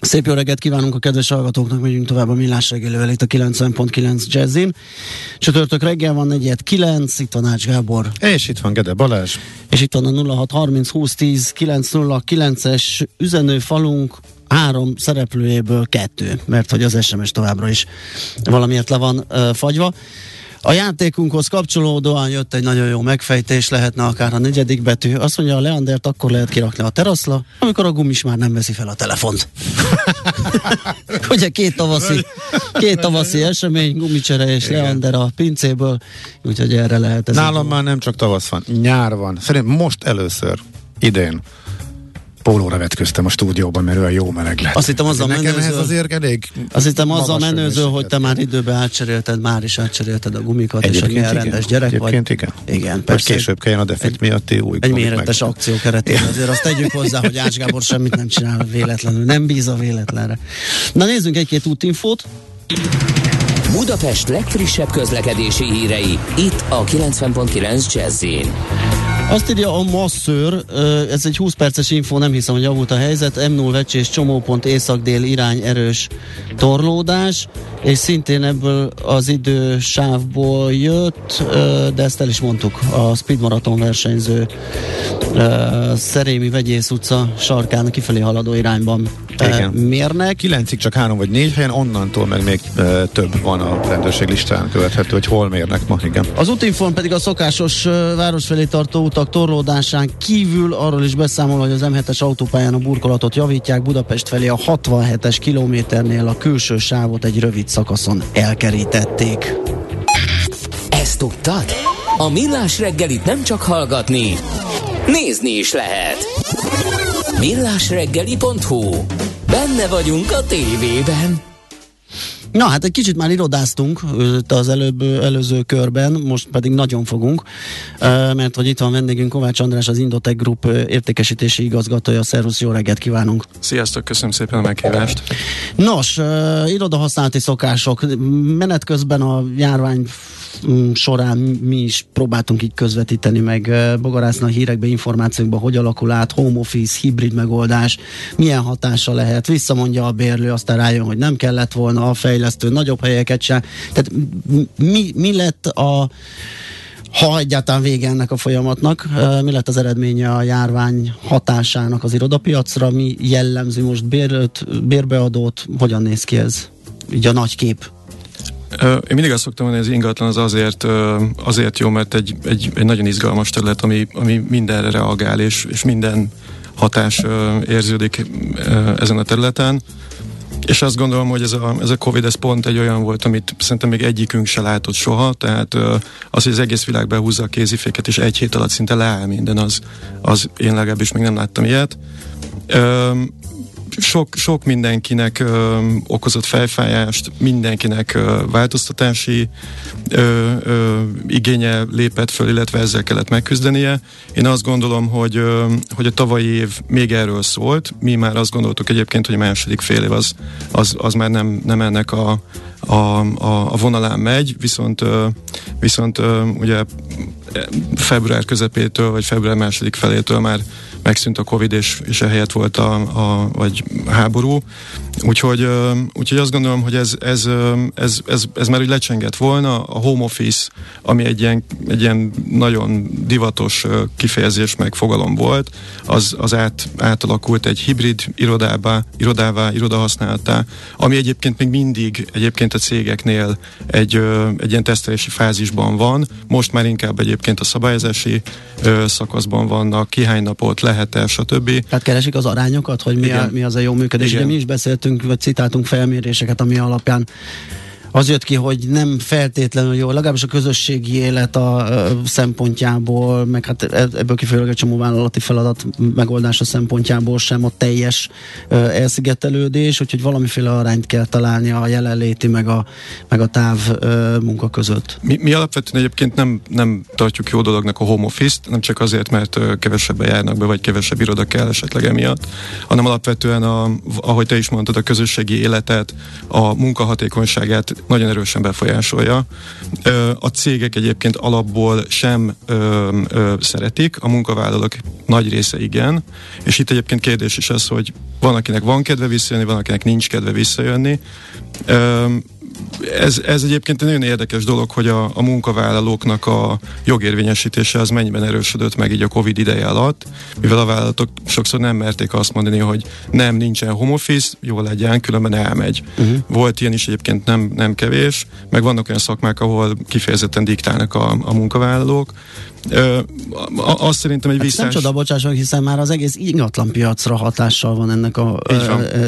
Szép jó reggelt kívánunk a kedves hallgatóknak, megyünk tovább a millás reggelővel itt a 90.9 Jazzin. Csütörtök reggel van 9, itt van Ács Gábor. És itt van Gede Balázs. És itt van a 0630 2010 909-es üzenőfalunk, három szereplőjéből kettő, mert hogy az SMS továbbra is valamiért le van uh, fagyva. A játékunkhoz kapcsolódóan jött egy nagyon jó megfejtés, lehetne akár a negyedik betű. Azt mondja, a Leandert akkor lehet kirakni a teraszla, amikor a gumis már nem veszi fel a telefont. Ugye két tavaszi, két tavaszi esemény, gumicsere és Igen. Leander a pincéből, úgyhogy erre lehet ez. Nálam már nem csak tavasz van, nyár van. Szerintem most először, idén pólóra vetköztem a stúdióban, mert olyan jó meleg lett. Azt hittem az a menőző, ez azért elég azt hittem az a menőző, hogy te már időben átcserélted, már is átcserélted a gumikat, Egyébként és milyen rendes gyerek Egyébként vagy. igen. Igen, persze. Vagy később kelljen a defekt miatt új Egy méretes meg. akció keretében. Azért azt tegyük hozzá, hogy Ács Gábor semmit nem csinál véletlenül. Nem bíz a véletlenre. Na nézzünk egy-két útinfót. Budapest legfrissebb közlekedési hírei, itt a 90.9 jazz azt írja a masszőr, ez egy 20 perces info, nem hiszem, hogy javult a helyzet, M0 vecsés csomópont észak-dél irány erős torlódás, és szintén ebből az idősávból jött, de ezt el is mondtuk, a Speed Marathon versenyző Szerémi Vegyész utca sarkán kifelé haladó irányban Igen. mérnek. Kilencig csak három vagy négy helyen, onnantól meg még több van a rendőrség listán követhető, hogy hol mérnek ma, igen. Az útinform pedig a szokásos város felé tartó utak torlódásán kívül arról is beszámol, hogy az M7-es autópályán a burkolatot javítják, Budapest felé a 67-es kilométernél a külső sávot egy rövid szakaszon elkerítették. Ezt tudtad? A Millás reggelit nem csak hallgatni, nézni is lehet. Millásreggeli.hu Benne vagyunk a tévében. Na hát egy kicsit már irodáztunk az előbb, előző körben, most pedig nagyon fogunk, mert hogy itt van vendégünk Kovács András, az Indotech Group értékesítési igazgatója. Szervusz, jó reggelt kívánunk! Sziasztok, köszönöm szépen a meghívást! Nos, irodahasználati szokások. Menet közben a járvány során mi is próbáltunk így közvetíteni, meg bogarászni a hírekbe, információkba, hogy alakul át, home office, hibrid megoldás, milyen hatása lehet, visszamondja a bérlő, aztán rájön, hogy nem kellett volna a fejlesztő nagyobb helyeket sem. Tehát mi, mi lett a ha egyáltalán vége ennek a folyamatnak, mi lett az eredménye a járvány hatásának az irodapiacra, mi jellemző most bérőt, bérbeadót, hogyan néz ki ez? Így a nagy kép. Én mindig azt szoktam mondani, hogy az ingatlan az azért, azért jó, mert egy, egy, egy nagyon izgalmas terület, ami, ami mindenre reagál, és, és minden hatás érződik ezen a területen. És azt gondolom, hogy ez a, ez a Covid ez pont egy olyan volt, amit szerintem még egyikünk se látott soha, tehát az, hogy az egész világ behúzza a kéziféket, és egy hét alatt szinte leáll minden, az, az én legalábbis még nem láttam ilyet sok, sok mindenkinek ö, okozott fejfájást, mindenkinek ö, változtatási ö, ö, igénye lépett föl, illetve ezzel kellett megküzdenie. Én azt gondolom, hogy, ö, hogy a tavalyi év még erről szólt. Mi már azt gondoltuk egyébként, hogy a második fél év az, az, az már nem, nem ennek a, a, a, a vonalán megy, viszont, viszont ugye február közepétől, vagy február második felétől már megszűnt a Covid, és, és ehelyett volt a, a, vagy háború. Úgyhogy, úgyhogy azt gondolom, hogy ez, ez, ez, ez, ez már úgy lecsengett volna. A home office, ami egy ilyen, egy ilyen nagyon divatos kifejezés meg fogalom volt, az, az át, átalakult egy hibrid irodába, irodává, irodahasználatá, ami egyébként még mindig egyébként a cégeknél egy, egy ilyen tesztelési fázisban van. Most már inkább egyébként a szabályozási szakaszban vannak, ki hány napot lehet el, stb. Tehát keresik az arányokat, hogy mi, a, mi az a jó működés. Igen. Ugye mi is beszéltünk, vagy citáltunk felméréseket, ami alapján az jött ki, hogy nem feltétlenül jó, legalábbis a közösségi élet a, a szempontjából, meg hát e, ebből kifolyólag egy csomó vállalati feladat megoldása szempontjából sem a teljes uh, elszigetelődés, úgyhogy valamiféle arányt kell találni a jelenléti meg a, meg a táv uh, munka között. Mi, mi alapvetően egyébként nem, nem tartjuk jó dolognak a home office-t, nem csak azért, mert kevesebben járnak be, vagy kevesebb iroda kell esetleg emiatt, hanem alapvetően, a, ahogy te is mondtad, a közösségi életet, a munkahatékonyságát nagyon erősen befolyásolja. A cégek egyébként alapból sem szeretik, a munkavállalók nagy része igen, és itt egyébként kérdés is az, hogy van, akinek van kedve visszajönni, van, akinek nincs kedve visszajönni. Ez, ez egyébként egy nagyon érdekes dolog, hogy a, a munkavállalóknak a jogérvényesítése az mennyiben erősödött meg így a Covid ideje alatt, mivel a vállalatok sokszor nem merték azt mondani, hogy nem, nincsen home office, jó legyen, különben elmegy. Uh-huh. Volt ilyen is egyébként nem, nem kevés, meg vannak olyan szakmák, ahol kifejezetten diktálnak a, a munkavállalók, Ö, azt szerintem egy hát visszás... Nem csoda, bocsássak, hiszen már az egész ingatlanpiacra hatással van ennek a,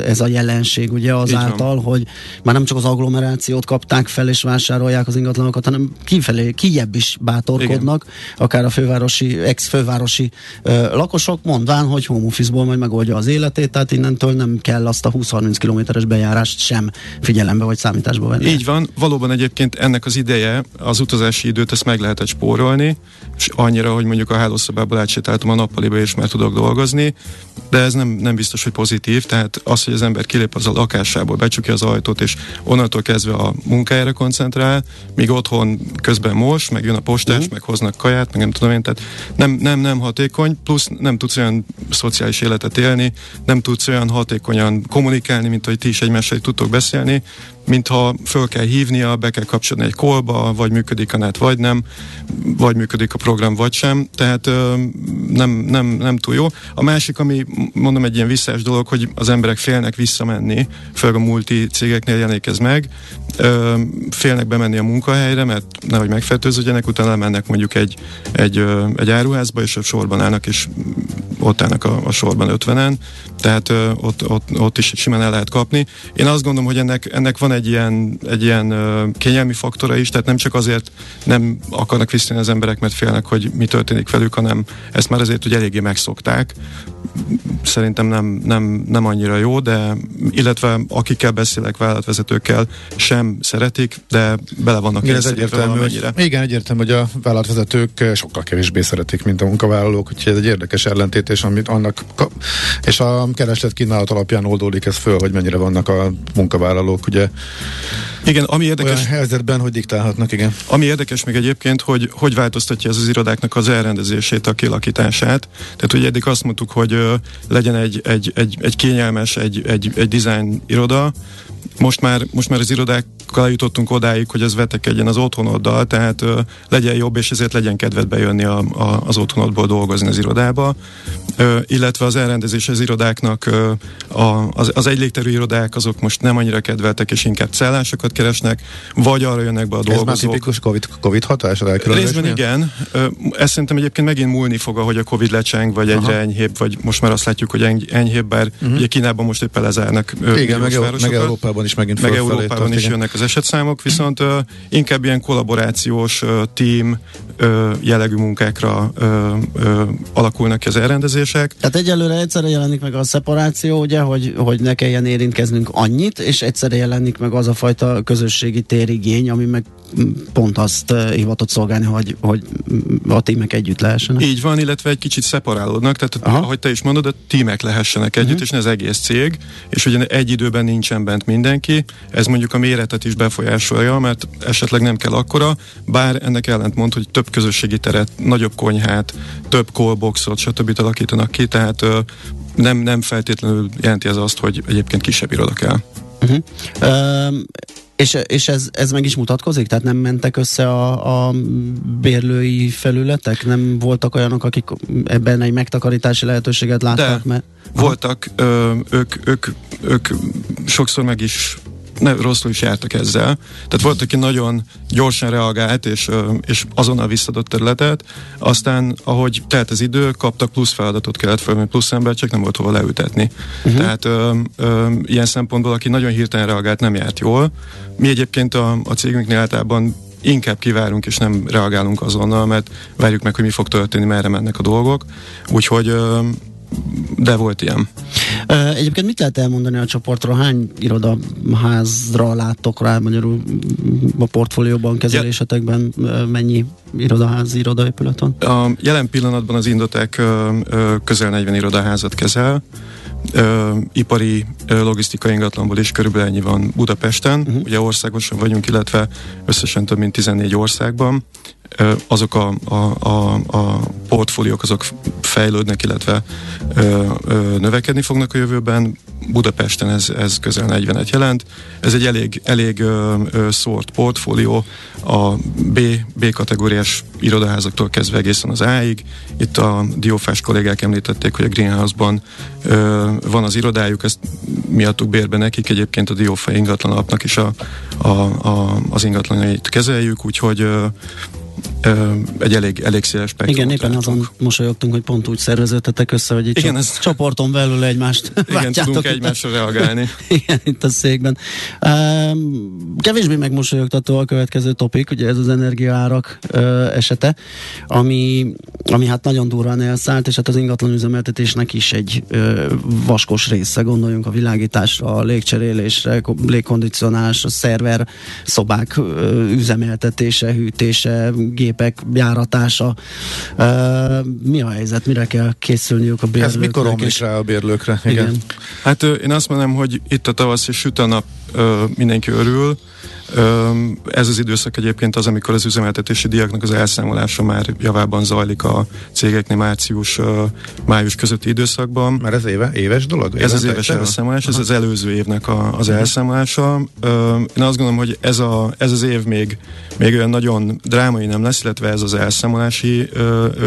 ez a jelenség, ugye azáltal, hogy már nem csak az agglomerációt kapták fel és vásárolják az ingatlanokat, hanem kifelé, kijebb is bátorkodnak, Igen. akár a fővárosi, ex-fővárosi ö, lakosok, mondván, hogy home office-ból majd megoldja az életét, tehát innentől nem kell azt a 20-30 kilométeres bejárást sem figyelembe vagy számításba venni. Így van, valóban egyébként ennek az ideje, az utazási időt ezt meg lehetett spórolni, és annyira, hogy mondjuk a hálószobából átsétáltam a nappaliba, és már tudok dolgozni, de ez nem, nem biztos, hogy pozitív, tehát az, hogy az ember kilép az a lakásából, becsukja az ajtót, és onnantól kezdve a munkájára koncentrál, míg otthon közben most, meg jön a postás, mm. meg hoznak kaját, meg nem tudom én, tehát nem, nem, nem hatékony, plusz nem tudsz olyan szociális életet élni, nem tudsz olyan hatékonyan kommunikálni, mint hogy ti is egymással tudtok beszélni, mintha föl kell hívnia, be kell kapcsolni egy kolba, vagy működik a net, vagy nem, vagy működik a program, vagy sem, tehát nem, nem, nem túl jó. A másik, ami mondom egy ilyen visszás dolog, hogy az emberek félnek visszamenni, főleg a multi cégeknél jelenik ez meg, félnek bemenni a munkahelyre, mert nehogy megfertőződjenek, utána mennek mondjuk egy, egy, egy áruházba, és a sorban állnak, és ott állnak a, a sorban ötvenen, tehát ott, ott, ott is simán el lehet kapni. Én azt gondolom, hogy ennek, ennek van egy ilyen, egy ilyen ö, kényelmi faktora is, tehát nem csak azért nem akarnak visszajönni az emberek, mert félnek, hogy mi történik velük, hanem ezt már azért hogy eléggé megszokták. Szerintem nem, nem, nem annyira jó, de illetve akikkel beszélek, vállalatvezetőkkel sem szeretik, de bele vannak igen, ez egyértelmű, hogy, igen, egyértelmű, hogy a vállalatvezetők sokkal kevésbé szeretik, mint a munkavállalók, úgyhogy ez egy érdekes ellentétés, amit annak és a kereslet kínálat alapján oldódik ez föl, hogy mennyire vannak a munkavállalók, ugye igen, ami érdekes... Olyan helyzetben, hogy diktálhatnak, igen. Ami érdekes még egyébként, hogy hogy változtatja ez az irodáknak az elrendezését, a kilakítását. Tehát ugye eddig azt mondtuk, hogy ö, legyen egy, egy, egy, egy kényelmes, egy, egy, egy design iroda, most már, most már az irodákkal jutottunk odáig, hogy ez vetekedjen az otthonoddal, tehát ö, legyen jobb, és ezért legyen kedved bejönni a, a, az otthonodból dolgozni az irodába. Ö, illetve az elrendezés az irodáknak, ö, a, az, az egylégterű irodák azok most nem annyira kedveltek, és inkább cellásokat keresnek, vagy arra jönnek be a dolgozók. Ez már tipikus COVID, COVID hatás? Részben igen. Ö, ez szerintem egyébként megint múlni fog, ahogy a COVID lecseng, vagy egyre Aha. enyhébb, vagy most már azt látjuk, hogy enyhébb, bár uh-huh. ugye Kínában most éppen lezárnak. Igen, meg, meg Európában is megint Meg Európában is igen. jönnek az esetszámok, viszont uh, inkább ilyen kollaborációs uh, team uh, jellegű munkákra uh, uh, alakulnak ki az elrendezések. Tehát egyelőre egyszerre jelenik meg a szeparáció, ugye, hogy, hogy ne kelljen érintkeznünk annyit, és egyszerre jelenik meg az a fajta közösségi térigény, ami meg pont azt uh, hivatott szolgálni, hogy, hogy a tímek együtt lehessenek. Így van, illetve egy kicsit szeparálódnak, tehát Aha. ahogy te is mondod, a tímek lehessenek együtt, uh-huh. és ne az egész cég, és ugye egy időben nincsen bent mindenki, ez mondjuk a méretet is befolyásolja, mert esetleg nem kell akkora, bár ennek ellentmond, hogy több közösségi teret, nagyobb konyhát, több callboxot, stb. alakítanak ki, tehát nem, nem feltétlenül jelenti ez azt, hogy egyébként kisebb iroda kell. Uh-huh. Um, és, és ez, ez meg is mutatkozik? Tehát nem mentek össze a, a bérlői felületek? Nem voltak olyanok, akik ebben egy megtakarítási lehetőséget láttak? De, mert... voltak. Ö, ők, ők, ők sokszor meg is ne, rosszul is jártak ezzel. Tehát volt, aki nagyon gyorsan reagált, és, és azonnal visszadott területet, aztán, ahogy telt az idő, kaptak plusz feladatot kellett fel, plusz ember, csak nem volt hova leütetni. Uh-huh. Tehát ö, ö, ilyen szempontból, aki nagyon hirtelen reagált, nem járt jól. Mi egyébként a, a cégünknél általában inkább kivárunk és nem reagálunk azonnal, mert várjuk meg, hogy mi fog történni, merre mennek a dolgok. Úgyhogy de volt ilyen. Egyébként mit lehet elmondani a csoportról? Hány irodaházra láttok rá magyarul a portfólióban, kezelésetekben? Mennyi irodaház, irodaépület van? A jelen pillanatban az Indotek közel 40 irodaházat kezel, ö, ipari ö, logisztikai ingatlanból is körülbelül ennyi van Budapesten. Uh-huh. Ugye országosan vagyunk, illetve összesen több mint 14 országban. Azok a, a, a, a portfóliók azok fejlődnek, illetve ö, ö, növekedni fognak a jövőben. Budapesten ez, ez közel 40-et jelent. Ez egy elég, elég ö, ö, szórt portfólió, a B, B kategóriás irodaházaktól kezdve egészen az A-ig. Itt a diófás kollégák említették, hogy a Greenhouse-ban ö, van az irodájuk, ezt miattuk bérbe nekik, egyébként a diófa ingatlan alapnak is a, a, a, az ingatlanait kezeljük, úgyhogy ö, egy elég, elég széles spektrum. Igen, éppen azon mosolyogtunk, hogy pont úgy szerveződtetek össze, hogy Igen, ez... csoporton belül egymást Igen, tudunk egymásra reagálni. Igen, itt a székben. kevésbé megmosolyogtató a következő topik, ugye ez az energiaárak esete, ami, ami hát nagyon durván elszállt, és hát az ingatlan üzemeltetésnek is egy vaskos része, gondoljunk a világításra, a légcserélésre, légkondicionálásra, szerver szobák üzemeltetése, hűtése, gépek járatása. Uh, mi a helyzet? Mire kell készülniük a bérlőknek? Ez mikor omlik rá a bérlőkre? Igen. Igen. Hát én azt mondom, hogy itt a tavasz és süt a nap, mindenki örül, ez az időszak egyébként az, amikor az üzemeltetési diáknak az elszámolása már javában zajlik a cégeknél március, május közötti időszakban. Mert ez éve, éves dolog? Ez az éves elszámolás, ez az előző évnek a, az elszámolása. Én azt gondolom, hogy ez, a, ez az év még, még olyan nagyon drámai nem lesz, illetve ez az elszámolási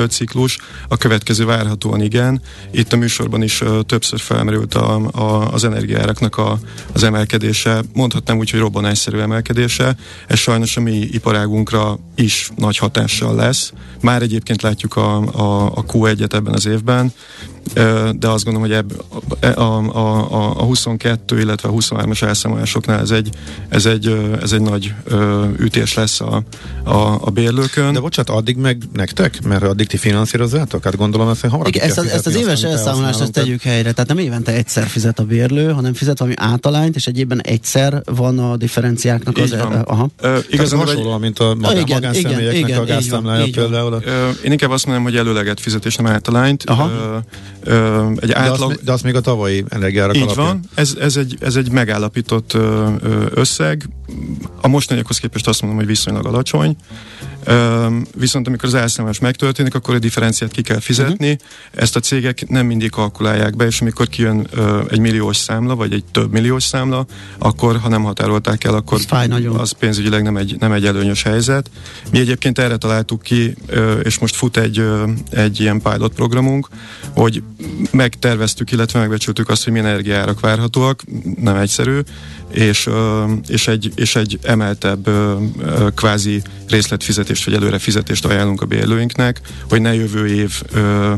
ciklus. A következő várhatóan igen. Itt a műsorban is többször felmerült a, a, az energiáraknak a, az emelkedése. Mondhatnám úgy, hogy robbanásszerű emelkedés növekedése, ez sajnos a mi iparágunkra is nagy hatással lesz. Már egyébként látjuk a, a, a Q1-et ebben az évben, de azt gondolom, hogy ebb, a, a, a, a 22, illetve a 23-as elszámolásoknál ez egy, ez egy, ez egy nagy ütés lesz a, a, a bérlőkön. De bocsánat, addig meg nektek? Mert addig ti finanszírozzátok? Hát gondolom ezt hamarabb Igen, ezt, az, ezt az éves elszámolást ezt tegyük helyre. Tehát nem évente egyszer fizet a bérlő, hanem fizet valami általányt, és egyébben egyszer van a differenciáknak az... Van. Aha. Uh, igazán hasonló, mint a magán, igen, magánszemélyeknek igen, a gázszámlája például. Uh, én inkább azt mondom, hogy előleget fizetés, nem általányt. Aha. Ö, egy de átlag... Azt, de azt még a tavalyi energiárak Így alapján. van, ez, ez, egy, ez egy megállapított ö, összeg. A mostaniakhoz képest azt mondom, hogy viszonylag alacsony. Viszont amikor az elszámolás megtörténik, akkor a differenciát ki kell fizetni. Uh-huh. Ezt a cégek nem mindig kalkulálják be, és amikor kijön egy milliós számla, vagy egy több milliós számla, akkor, ha nem határolták el, akkor az pénzügyileg nem egy, nem egy előnyös helyzet. Mi egyébként erre találtuk ki, és most fut egy, egy ilyen pilot programunk, hogy megterveztük, illetve megbecsültük azt, hogy milyen energiárak várhatóak, nem egyszerű, és, és, egy, és egy emeltebb kvázi részletfizetést vagy előre fizetést ajánlunk a bérlőinknek, hogy ne jövő év ö,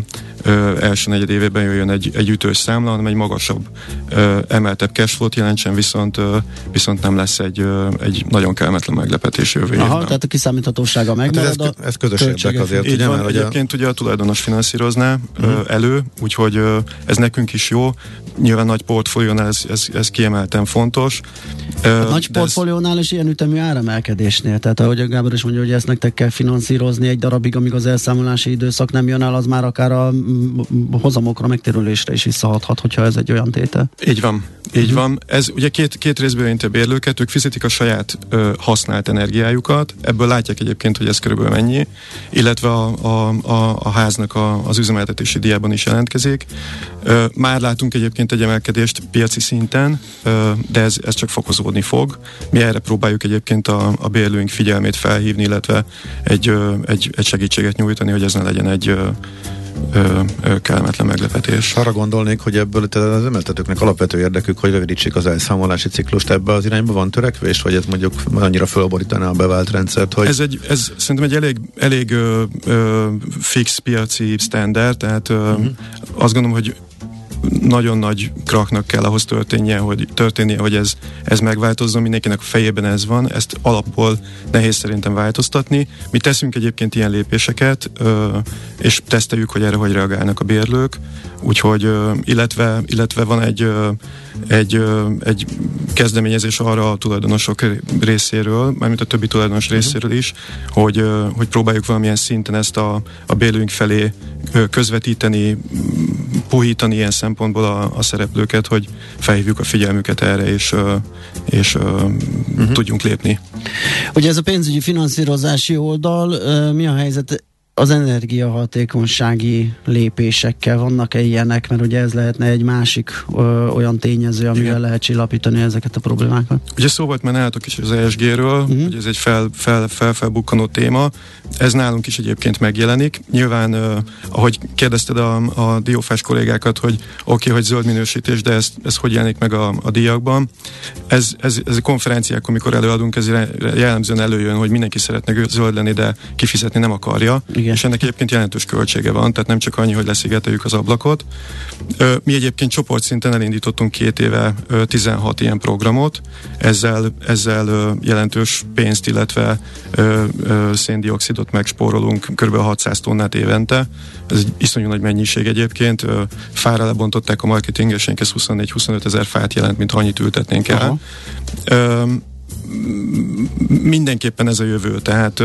első negyed évében jöjjön egy, egy ütős számla, hanem egy magasabb, ö, emeltebb cashflow-t jelentsen, viszont, ö, viszont nem lesz egy, ö, egy nagyon kellemetlen meglepetés jövő Aha, évben. tehát a kiszámíthatósága meg. Hát ez, ez, közös érdek azért. Így van, mert egyébként a... ugye a tulajdonos finanszírozná uh-huh. elő, úgyhogy ö, ez nekünk is jó. Nyilván nagy portfóliónál ez, ez, ez kiemelten fontos. Hát nagy portfóliónál is ilyen ütemű áremelkedésnél, tehát ahogy a Gábor is mondja, hogy ezt kell finanszírozni egy darabig, amíg az elszámolási időszak nem jön el, az már akár a hozamokra, megtérülésre is visszahathat, hogyha ez egy olyan tétel. Így van. Így uh-huh. van. Ez ugye két, két részből érinti a bérlőket, ők fizetik a saját ö, használt energiájukat, ebből látják egyébként, hogy ez körülbelül mennyi, illetve a, a, a, a háznak a, az üzemeltetési díjában is jelentkezik. Ö, már látunk egyébként egy emelkedést piaci szinten, ö, de ez, ez csak fokozódni fog. Mi erre próbáljuk egyébként a, a bérlőink figyelmét felhívni, illetve egy, egy, egy segítséget nyújtani, hogy ez ne legyen egy ö, ö, kellemetlen meglepetés. Arra gondolnék, hogy ebből az emeltetőknek alapvető érdekük, hogy rövidítsék az elszámolási ciklust ebbe az irányba van törekvés, vagy ez mondjuk annyira fölborítaná a bevált rendszert, hogy... Ez, egy, ez szerintem egy elég, elég ö, ö, fix piaci standard, tehát ö, uh-huh. azt gondolom, hogy nagyon nagy kraknak kell ahhoz történnie, hogy, történnie, hogy ez, ez megváltozzon, mindenkinek a fejében ez van, ezt alapból nehéz szerintem változtatni. Mi teszünk egyébként ilyen lépéseket, és teszteljük, hogy erre hogy reagálnak a bérlők, úgyhogy, illetve, illetve van egy, egy, egy kezdeményezés arra a tulajdonosok részéről, mármint a többi tulajdonos uh-huh. részéről is, hogy, hogy próbáljuk valamilyen szinten ezt a, a bérlőink felé közvetíteni, puhítani ilyen szempontból a, a szereplőket, hogy felhívjuk a figyelmüket erre, és, és uh-huh. tudjunk lépni. Ugye ez a pénzügyi finanszírozási oldal, mi a helyzet az energiahatékonysági lépésekkel vannak-e ilyenek, mert ugye ez lehetne egy másik ö, olyan tényező, amivel Igen. lehet csillapítani ezeket a problémákat. Ugye szó volt már nálatok is az ESG-ről, uh-huh. hogy ez egy fel, fel, fel, felbukkanó téma, ez nálunk is egyébként megjelenik. Nyilván, ö, ahogy kérdezted a, a diófás kollégákat, hogy oké, okay, hogy zöld minősítés, de ez, ez hogy jelenik meg a, a díjakban. Ez, ez, ez a konferenciák, amikor előadunk, ez jellemzően előjön, hogy mindenki szeretne zöld lenni, de kifizetni nem akarja. Igen igen. És ennek egyébként jelentős költsége van, tehát nem csak annyi, hogy leszigeteljük az ablakot. Mi egyébként csoportszinten elindítottunk két éve 16 ilyen programot, ezzel, ezzel jelentős pénzt, illetve széndiokszidot megspórolunk, kb. 600 tonnát évente. Ez egy iszonyú nagy mennyiség egyébként. Fára lebontották a marketingesénk, ez 24-25 ezer fát jelent, mint annyit ültetnénk el. Aha mindenképpen ez a jövő. Tehát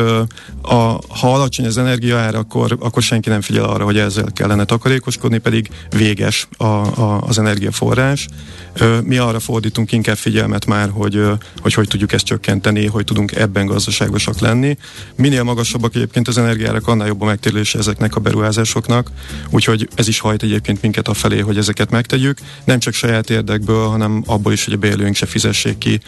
a, ha alacsony az energiaár, akkor, akkor senki nem figyel arra, hogy ezzel kellene takarékoskodni, pedig véges a, a, az energiaforrás. Mi arra fordítunk inkább figyelmet már, hogy, hogy hogy tudjuk ezt csökkenteni, hogy tudunk ebben gazdaságosak lenni. Minél magasabbak egyébként az energiárak, annál jobb a megtérülése ezeknek a beruházásoknak, úgyhogy ez is hajt egyébként minket a felé, hogy ezeket megtegyük. Nem csak saját érdekből, hanem abból is, hogy a bérlőink se fizessék ki,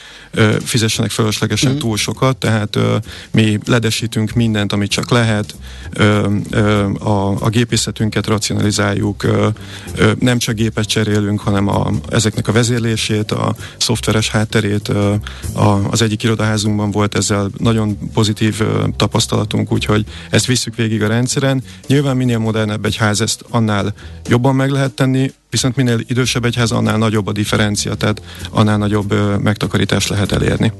fizessenek fölöslegesen mm. túl sokat, tehát ö, mi ledesítünk mindent, amit csak lehet, ö, ö, a, a gépészetünket racionalizáljuk, ö, ö, nem csak gépet cserélünk, hanem a, ezeknek a vezérlését, a szoftveres hátterét, ö, a, az egyik irodaházunkban volt ezzel nagyon pozitív ö, tapasztalatunk, úgyhogy ezt visszük végig a rendszeren. Nyilván minél modernebb egy ház, ezt annál jobban meg lehet tenni, viszont minél idősebb egyház, annál nagyobb a differencia, tehát annál nagyobb ö, megtakarítást lehet elérni.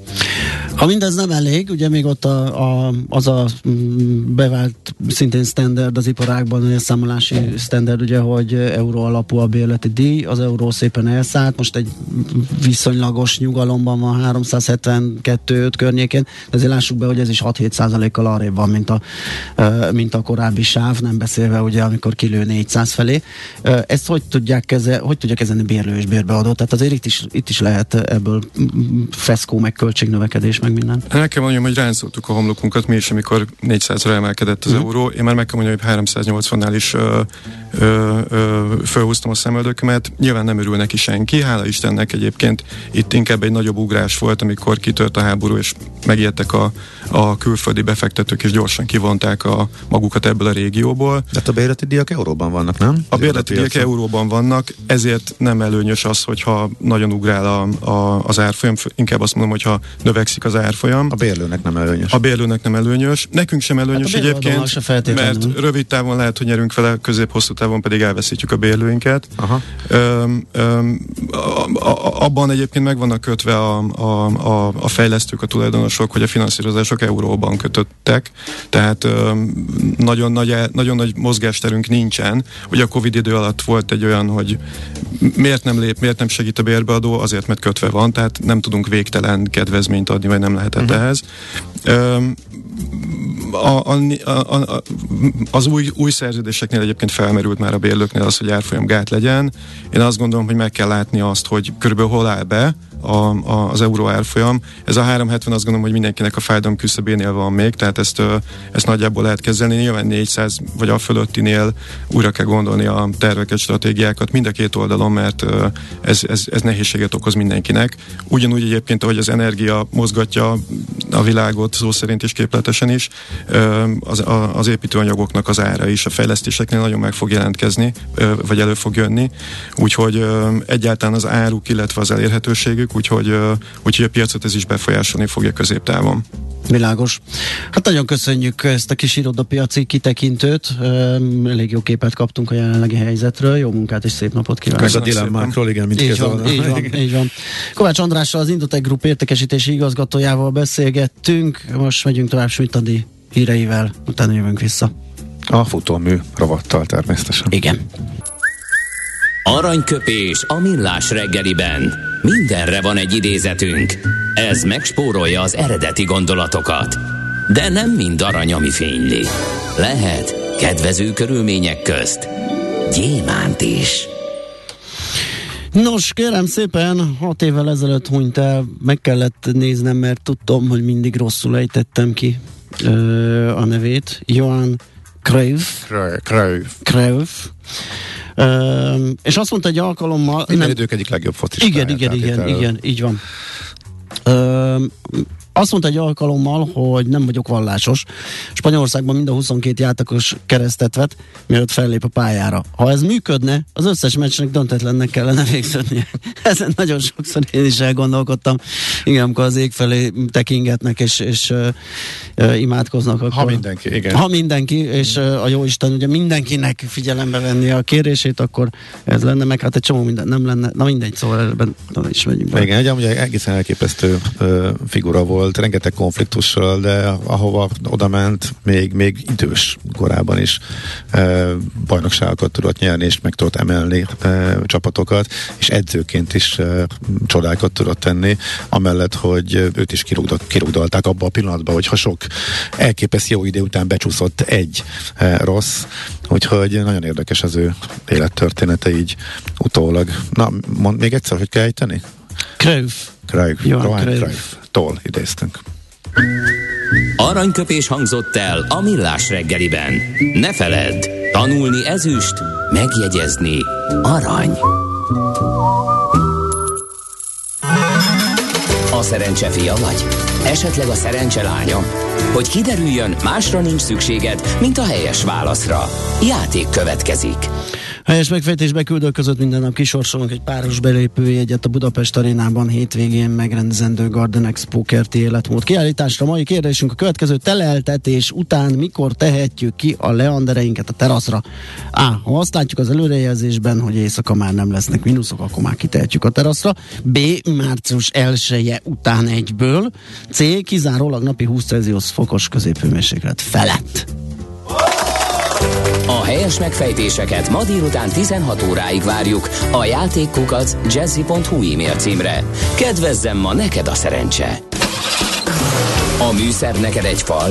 Ha mindez nem elég, ugye még ott a, a, az a mm, bevált szintén standard az iparágban, a számolási standard, ugye, hogy euró alapú a bérleti díj, az euró szépen elszállt, most egy viszonylagos nyugalomban van 372-5 környékén, de azért lássuk be, hogy ez is 6-7 százalékkal arrébb van, mint a, mint a korábbi sáv, nem beszélve ugye, amikor kilő 400 felé. Ezt hogy tudják tudják kezel, hogy tudja kezelni bérlő és bérbeadó? Tehát azért itt is, itt is lehet ebből feszkó, meg költségnövekedés, meg minden. El kell mondjam, hogy ránszoltuk a homlokunkat mi is, amikor 400-ra emelkedett az uh-huh. euró. Én már meg kell mondjam, hogy 380-nál is ö, ö, ö, fölhúztam a szemöldökömet. Nyilván nem örül neki senki, hála Istennek egyébként itt inkább egy nagyobb ugrás volt, amikor kitört a háború, és megijedtek a, a külföldi befektetők, és gyorsan kivonták a magukat ebből a régióból. De hát a bérleti díjak euróban vannak, nem? A bérleti díjak euróban vannak vannak, ezért nem előnyös az, hogyha nagyon ugrál a, a, az árfolyam, inkább azt mondom, hogyha növekszik az árfolyam. A bérlőnek nem előnyös. A bérlőnek nem előnyös. Nekünk sem előnyös hát egyébként, mert rövid távon lehet, hogy nyerünk vele, közép-hosszú távon pedig elveszítjük a bérlőinket. Aha. Öm, öm, a, a, abban egyébként meg vannak kötve a, a, a, a fejlesztők, a tulajdonosok, hogy a finanszírozások euróban kötöttek, tehát öm, nagyon, nagy, nagyon nagy mozgásterünk nincsen. Ugye a Covid idő alatt volt egy olyan, hogy hogy miért nem lép, miért nem segít a bérbeadó, azért, mert kötve van, tehát nem tudunk végtelen kedvezményt adni, vagy nem lehetett uh-huh. ehhez. Um, a, a, a, a, az új, új szerződéseknél egyébként felmerült már a bérlőknél az, hogy árfolyam gát legyen. Én azt gondolom, hogy meg kell látni azt, hogy körülbelül hol áll be a, a, az euró árfolyam. Ez a 370 azt gondolom, hogy mindenkinek a fájdalom küszöbénél van még, tehát ezt, ezt nagyjából lehet kezelni. Nyilván 400 vagy a fölöttinél újra kell gondolni a terveket, stratégiákat mind a két oldalon, mert ez, ez, ez nehézséget okoz mindenkinek. Ugyanúgy egyébként, ahogy az energia mozgatja a világot, szó szerint is képletesen is, az, az építőanyagoknak az ára is a fejlesztéseknél nagyon meg fog jelentkezni, vagy elő fog jönni. Úgyhogy egyáltalán az áruk, illetve az elérhetőségük, úgyhogy, úgyhogy a piacot ez is befolyásolni fogja középtávon. Világos. Hát nagyon köszönjük ezt a kis irodapiaci kitekintőt. Elég jó képet kaptunk a jelenlegi helyzetről. Jó munkát és szép napot kívánok. Meg a dilemmákról, igen, mint így van, így van, így van. Kovács Andrással, az Indotech Group értékesítési igazgatójával beszélgettünk. Most megyünk tovább Smitadi híreivel, utána jövünk vissza. A futómű rovattal természetesen. Igen. Aranyköpés a millás reggeliben. Mindenre van egy idézetünk. Ez megspórolja az eredeti gondolatokat. De nem mind arany, ami fényli. Lehet kedvező körülmények közt gyémánt is. Nos, kérem szépen, hat évvel ezelőtt hunyt el, meg kellett néznem, mert tudtam, hogy mindig rosszul ejtettem ki ö, a nevét. Johan Cruyff. Cruyff. Cruyff. Uh, és azt mondta egy alkalommal... Minden idők egyik legjobb focistája. Igen, igen, igen, igen, így van. Uh, azt mondta egy alkalommal, hogy nem vagyok vallásos. Spanyolországban mind a 22 játékos keresztet vet, mielőtt fellép a pályára. Ha ez működne, az összes meccsnek döntetlennek kellene végződnie. Ezen nagyon sokszor én is elgondolkodtam. Igen, amikor az ég felé tekingetnek és, és uh, uh, imádkoznak. Akkor, ha mindenki, igen. Ha mindenki, és uh, a jó Isten ugye mindenkinek figyelembe venni a kérését, akkor ez lenne, meg hát egy csomó minden nem lenne. Na mindegy, szóval ebben is megyünk. Be. Igen, egy egészen elképesztő uh, figura volt volt, rengeteg konfliktussal, de ahova oda ment, még, még idős korában is e, bajnokságokat tudott nyerni, és meg tudott emelni e, csapatokat, és edzőként is e, csodákat tudott tenni, amellett, hogy őt is kirúgdalt, kirúgdalták abba a pillanatban, hogy ha sok elképesztő jó idő után becsúszott egy e, rossz, úgyhogy nagyon érdekes az ő élettörténete így utólag. Na, mond még egyszer, hogy kell ejteni? Cruyff. Cruyff. Johan Cruyff. Cruyff tól idéztünk. Aranyköpés hangzott el a millás reggeliben. Ne feledd, tanulni ezüst, megjegyezni arany. A szerencse fia vagy? Esetleg a szerencse lánya? Hogy kiderüljön, másra nincs szükséged, mint a helyes válaszra. Játék következik. Helyes megfejtésbe küldők között minden nap kisorsolunk egy páros belépőjegyet a Budapest arénában hétvégén megrendezendő Garden Expo kerti életmód kiállításra. Mai kérdésünk a következő teleltetés után mikor tehetjük ki a leandereinket a teraszra? A. Ha azt látjuk az előrejelzésben, hogy éjszaka már nem lesznek mínuszok, akkor már kitehetjük a teraszra. B. Március 1 után egyből. C. Kizárólag napi 20 Celsius fokos középhőmérséklet felett. A helyes megfejtéseket ma délután 16 óráig várjuk a játékkukac jazzy.hu e-mail címre. Kedvezzem ma neked a szerencse! A műszer neked egy fal,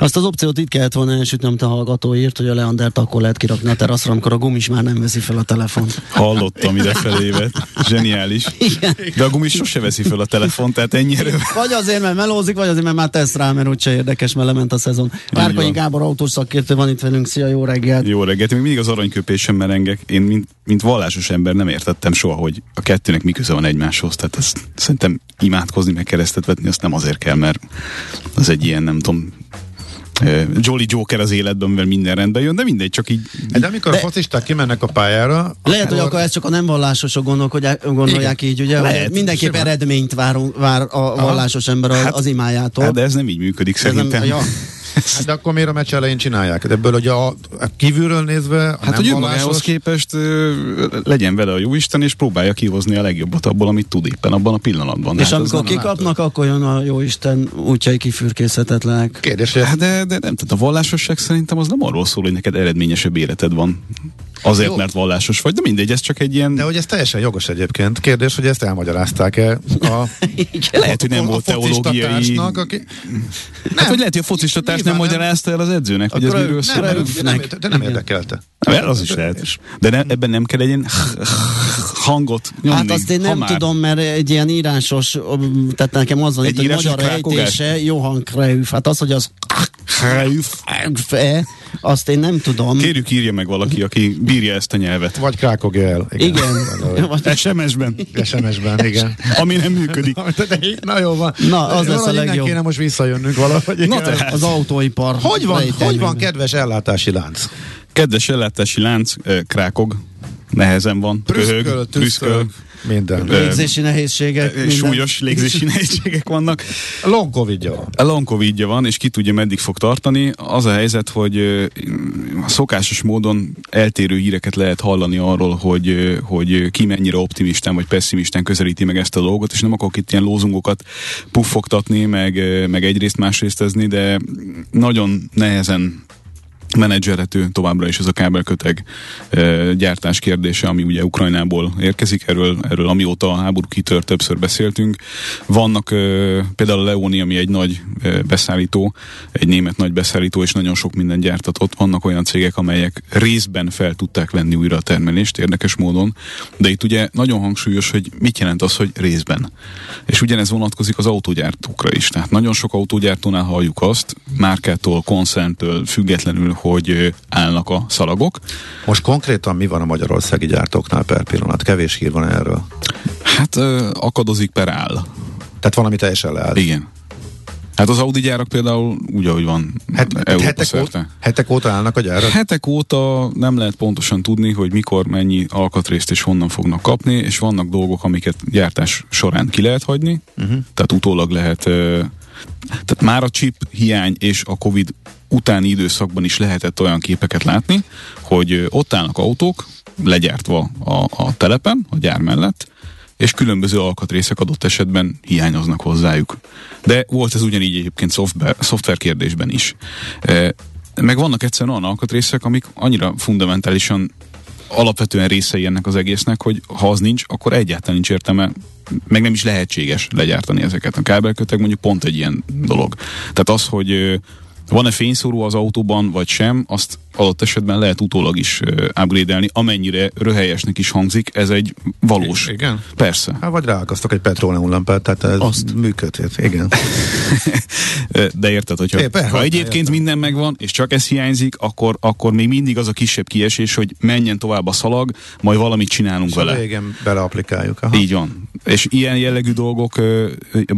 Azt az opciót itt kellett volna elsütni, amit a hallgató írt, hogy a Leandert akkor lehet kirakni a teraszra, amikor a gumis már nem veszi fel a telefont. Hallottam idefelébe. Zseniális. Igen. De a gumis sose veszi fel a telefont, tehát ennyire. Vagy azért, mert melózik, vagy azért, mert már tesz rá, mert úgyse érdekes, mert lement a szezon. Márkonyi Gábor autós szakértő van itt velünk. Szia, jó reggelt! Jó reggelt, még mindig az aranyköpésen merengek. Én, mint, mint vallásos ember nem értettem soha, hogy a kettőnek mi köze van egymáshoz. Tehát ezt szerintem imádkozni, meg keresztet vetni, azt nem azért kell, mert az egy ilyen, nem tudom, Jolly Joker az életben, mivel minden rendben jön, de mindegy, csak így. De amikor de, a focisták kimennek a pályára. Lehet, akkor... hogy akkor ezt csak a nem vallásosok gondolják, gondolják így, ugye? Lehet, mindenképp simán. eredményt vár, vár a vallásos ember az, hát, az imájától. Hát de ez nem így működik ez szerintem. Nem, ja. Hát de akkor miért a meccs elején csinálják? De ebből ugye a, a kívülről nézve... Hát, hogy önmagához képest ö, legyen vele a jóisten, és próbálja kihozni a legjobbat abból, amit tud éppen abban a pillanatban. És hát amikor kikapnak, akkor jön a jóisten útjai kifürkészhetetlenek. Kérdés, hát de, de nem, tehát a vallásosság szerintem az nem arról szól, hogy neked eredményesebb életed van. azért, Jó. mert vallásos vagy, de mindegy, ez csak egy ilyen... De hogy ez teljesen jogos egyébként. Kérdés, hogy ezt elmagyarázták-e a, lehet, hogy nem a volt teológiai... társnak, aki... Hát, hogy lehet, hogy a focista társ nem magyarázta el az edzőnek, hogy ez miről nem, szól. Nem, nem, de nem, de nem érdekelte. Nem, az is lehet. De ne, ebben nem kell egy ilyen hangot nyomni. Hát azt én nem tudom, mert egy ilyen írásos, tehát nekem az van Egy itt, hogy magyar krákogás? ejtése Johann Kreuf. Hát az, hogy az Kreuf-e, azt én nem tudom. Kérjük írja meg valaki, aki bírja ezt a nyelvet. Vagy krákogja el. Igen. Valahogy. SMS-ben, SMS-ben, igen. ami nem működik. Na jó van. Na, az lesz a legjobb. kéne most visszajönnünk valahogy. Na igen. tehát. Az autóipar. Hogy van, hogy van kedves ellátási lánc? Kedves ellátási lánc, eh, krákog, nehezen van, köhög, Prüszköl, prüszköl, tüszköl, minden. Légzési nehézségek. eh, minden. súlyos légzési nehézségek vannak. Long covidja van. A long covidja van, és ki tudja meddig fog tartani. Az a helyzet, hogy a szokásos módon eltérő híreket lehet hallani arról, hogy, hogy ki mennyire optimistán vagy pessimistán közelíti meg ezt a dolgot, és nem akarok itt ilyen lózungokat puffogtatni, meg, meg egyrészt másrésztezni, de nagyon nehezen menedzserhető továbbra is ez a kábelköteg e, gyártás kérdése, ami ugye Ukrajnából érkezik, erről, erről amióta a háború kitört, többször beszéltünk. Vannak e, például a Leoni, ami egy nagy e, beszállító, egy német nagy beszállító, és nagyon sok minden gyártatott. Vannak olyan cégek, amelyek részben fel tudták venni újra a termelést, érdekes módon, de itt ugye nagyon hangsúlyos, hogy mit jelent az, hogy részben. És ugyanez vonatkozik az autógyártókra is. Tehát nagyon sok autógyártónál halljuk azt, márkától, koncerntől függetlenül, hogy állnak a szalagok. Most konkrétan mi van a magyarországi gyártóknál per pillanat? Kevés hír van erről. Hát akadozik per áll. Tehát valami teljesen leállt. Igen. Hát az Audi gyárak például úgy, ahogy van Het, Európa hetek, szerte. óta, hetek óta állnak a gyárak? Hetek óta nem lehet pontosan tudni, hogy mikor mennyi alkatrészt és honnan fognak kapni, és vannak dolgok, amiket gyártás során ki lehet hagyni, uh-huh. tehát utólag lehet, tehát már a chip hiány és a Covid utáni időszakban is lehetett olyan képeket látni, hogy ott állnak autók, legyártva a, a telepen, a gyár mellett, és különböző alkatrészek adott esetben hiányoznak hozzájuk. De volt ez ugyanígy egyébként szoftver, szoftver kérdésben is. E, meg vannak egyszerűen olyan alkatrészek, amik annyira fundamentálisan alapvetően részei ennek az egésznek, hogy ha az nincs, akkor egyáltalán nincs értelme, meg nem is lehetséges legyártani ezeket. A kábelköteg mondjuk pont egy ilyen dolog. Tehát az, hogy van-e fényszóró az autóban, vagy sem, azt adott esetben lehet utólag is upgrade-elni, amennyire röhelyesnek is hangzik, ez egy valós. Igen? Persze. Hát vagy ráakasztok egy petróleumlampát, tehát ez Azt. működhet. Igen. De érted, hogyha É, persze, ha egyébként értem. minden megvan, és csak ez hiányzik, akkor, akkor még mindig az a kisebb kiesés, hogy menjen tovább a szalag, majd valamit csinálunk Szóval vele. régen beleaplikáljuk. Aha. Így van. És ilyen jellegű dolgok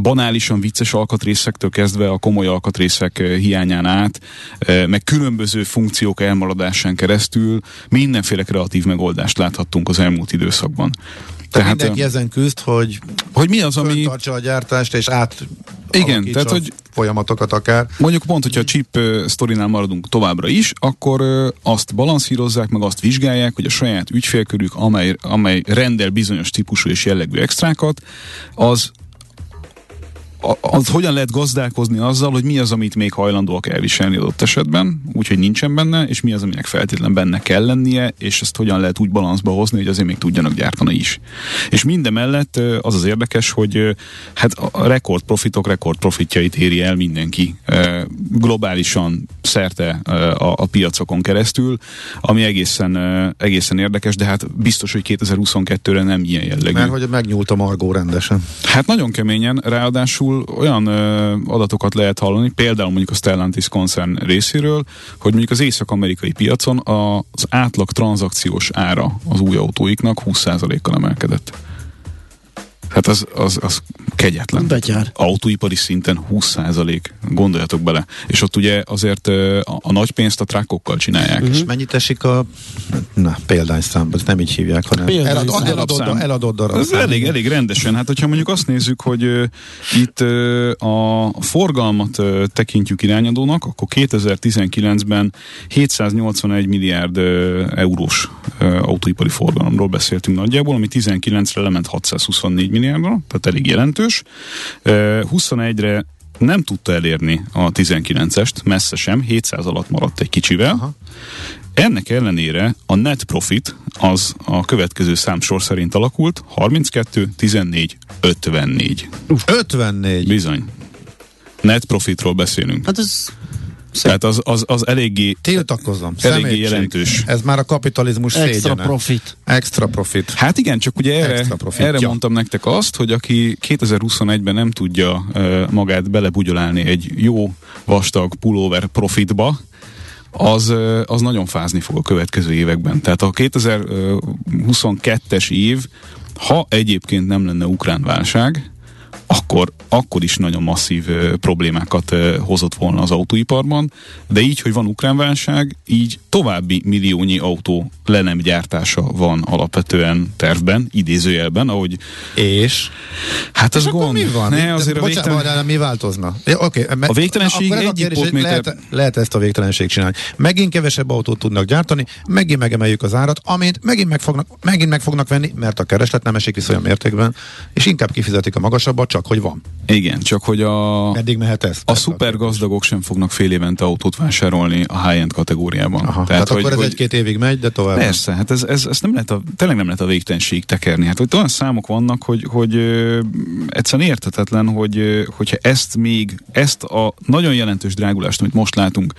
banálisan vicces alkatrészektől kezdve a komoly alkatrészek hiányán át, meg különböző funkciók elmaradásán keresztül mindenféle kreatív megoldást láthattunk az elmúlt időszakban. Tehát mindenki ezen küzd, hogy hogy mi az, ami... tartsa a gyártást, és át Igen, tehát, hogy- folyamatokat akár. Mondjuk pont, hogyha a chip uh, sztorinál maradunk továbbra is, akkor uh, azt balanszírozzák, meg azt vizsgálják, hogy a saját ügyfélkörük, amely, amely rendel bizonyos típusú és jellegű extrákat, az az hogyan lehet gazdálkozni azzal, hogy mi az, amit még hajlandóak elviselni adott esetben, úgyhogy nincsen benne, és mi az, aminek feltétlen benne kell lennie, és ezt hogyan lehet úgy balanszba hozni, hogy azért még tudjanak gyártani is. És mindemellett az az érdekes, hogy hát a rekord profitok rekord profitjait éri el mindenki globálisan szerte a, a piacokon keresztül, ami egészen, egészen érdekes, de hát biztos, hogy 2022-re nem ilyen jellegű. Mert hogy megnyúlt a margó rendesen. Hát nagyon keményen, ráadásul olyan ö, adatokat lehet hallani, például mondjuk a Stellantis koncern részéről, hogy mondjuk az észak-amerikai piacon az átlag tranzakciós ára az új autóiknak 20%-kal emelkedett. Hát az, az, az kegyetlen. Betyár. Autóipari szinten 20% gondoljatok bele. És ott ugye azért a, a nagy pénzt a trákokkal csinálják. És mennyit esik a na, példányszám, ezt nem így hívják, hanem eladott, eladott, Darabszám. eladott darab. Ez elég, elég rendesen. Hát, hogyha mondjuk azt nézzük, hogy uh, itt uh, a forgalmat uh, tekintjük irányadónak, akkor 2019-ben 781 milliárd uh, eurós uh, autóipari forgalomról beszéltünk nagyjából, ami 19-re lement 624 milliárdra, tehát elég jelentős. Uh, 21-re nem tudta elérni a 19-est, messze sem, 700 alatt maradt egy kicsivel. Aha. Ennek ellenére a net profit az a következő számsor szerint alakult 32, 14, 54. 54. Bizony. Net profitról beszélünk. Hát ez Tehát az, az, az eléggé, Tiltakozom. Eléggé Szemétség. jelentős. Ez már a kapitalizmus extra szégyene. profit. Extra profit. Hát igen, csak ugye erre, erre mondtam nektek azt, hogy aki 2021-ben nem tudja uh, magát belebugyolálni egy jó vastag pulóver profitba, az, uh, az nagyon fázni fog a következő években. Tehát a 2022-es év, ha egyébként nem lenne ukrán válság, akkor, akkor is nagyon masszív ö, problémákat ö, hozott volna az autóiparban, de így, hogy van ukrán válság, így további milliónyi autó le nem gyártása van alapvetően tervben, idézőjelben, ahogy És? hát akkor gond. mi van? Ne, azért a Bocsánat, végtelen... de mi változna? Ja, okay, A végtelenség ez a egy kérdés, lehet, lehet ezt a végtelenség csinálni. Megint kevesebb autót tudnak gyártani, megint megemeljük az árat, amint megint meg fognak, megint meg fognak venni, mert a kereslet nem esik vissza olyan mértékben, és inkább kifizetik a magasabbat, csak hogy van. Igen, csak hogy a, Eddig mehet ez. a szuper gazdagok sem fognak fél évente autót vásárolni a high-end kategóriában. Aha, tehát, tehát hogy, akkor ez hogy, egy-két évig megy, de tovább. Persze, hát ez, ez, ez nem lehet a, tényleg nem lehet a végtelenség tekerni. Hát hogy olyan számok vannak, hogy, hogy ö, egyszerűen értetetlen, hogy ö, hogyha ezt még, ezt a nagyon jelentős drágulást, amit most látunk,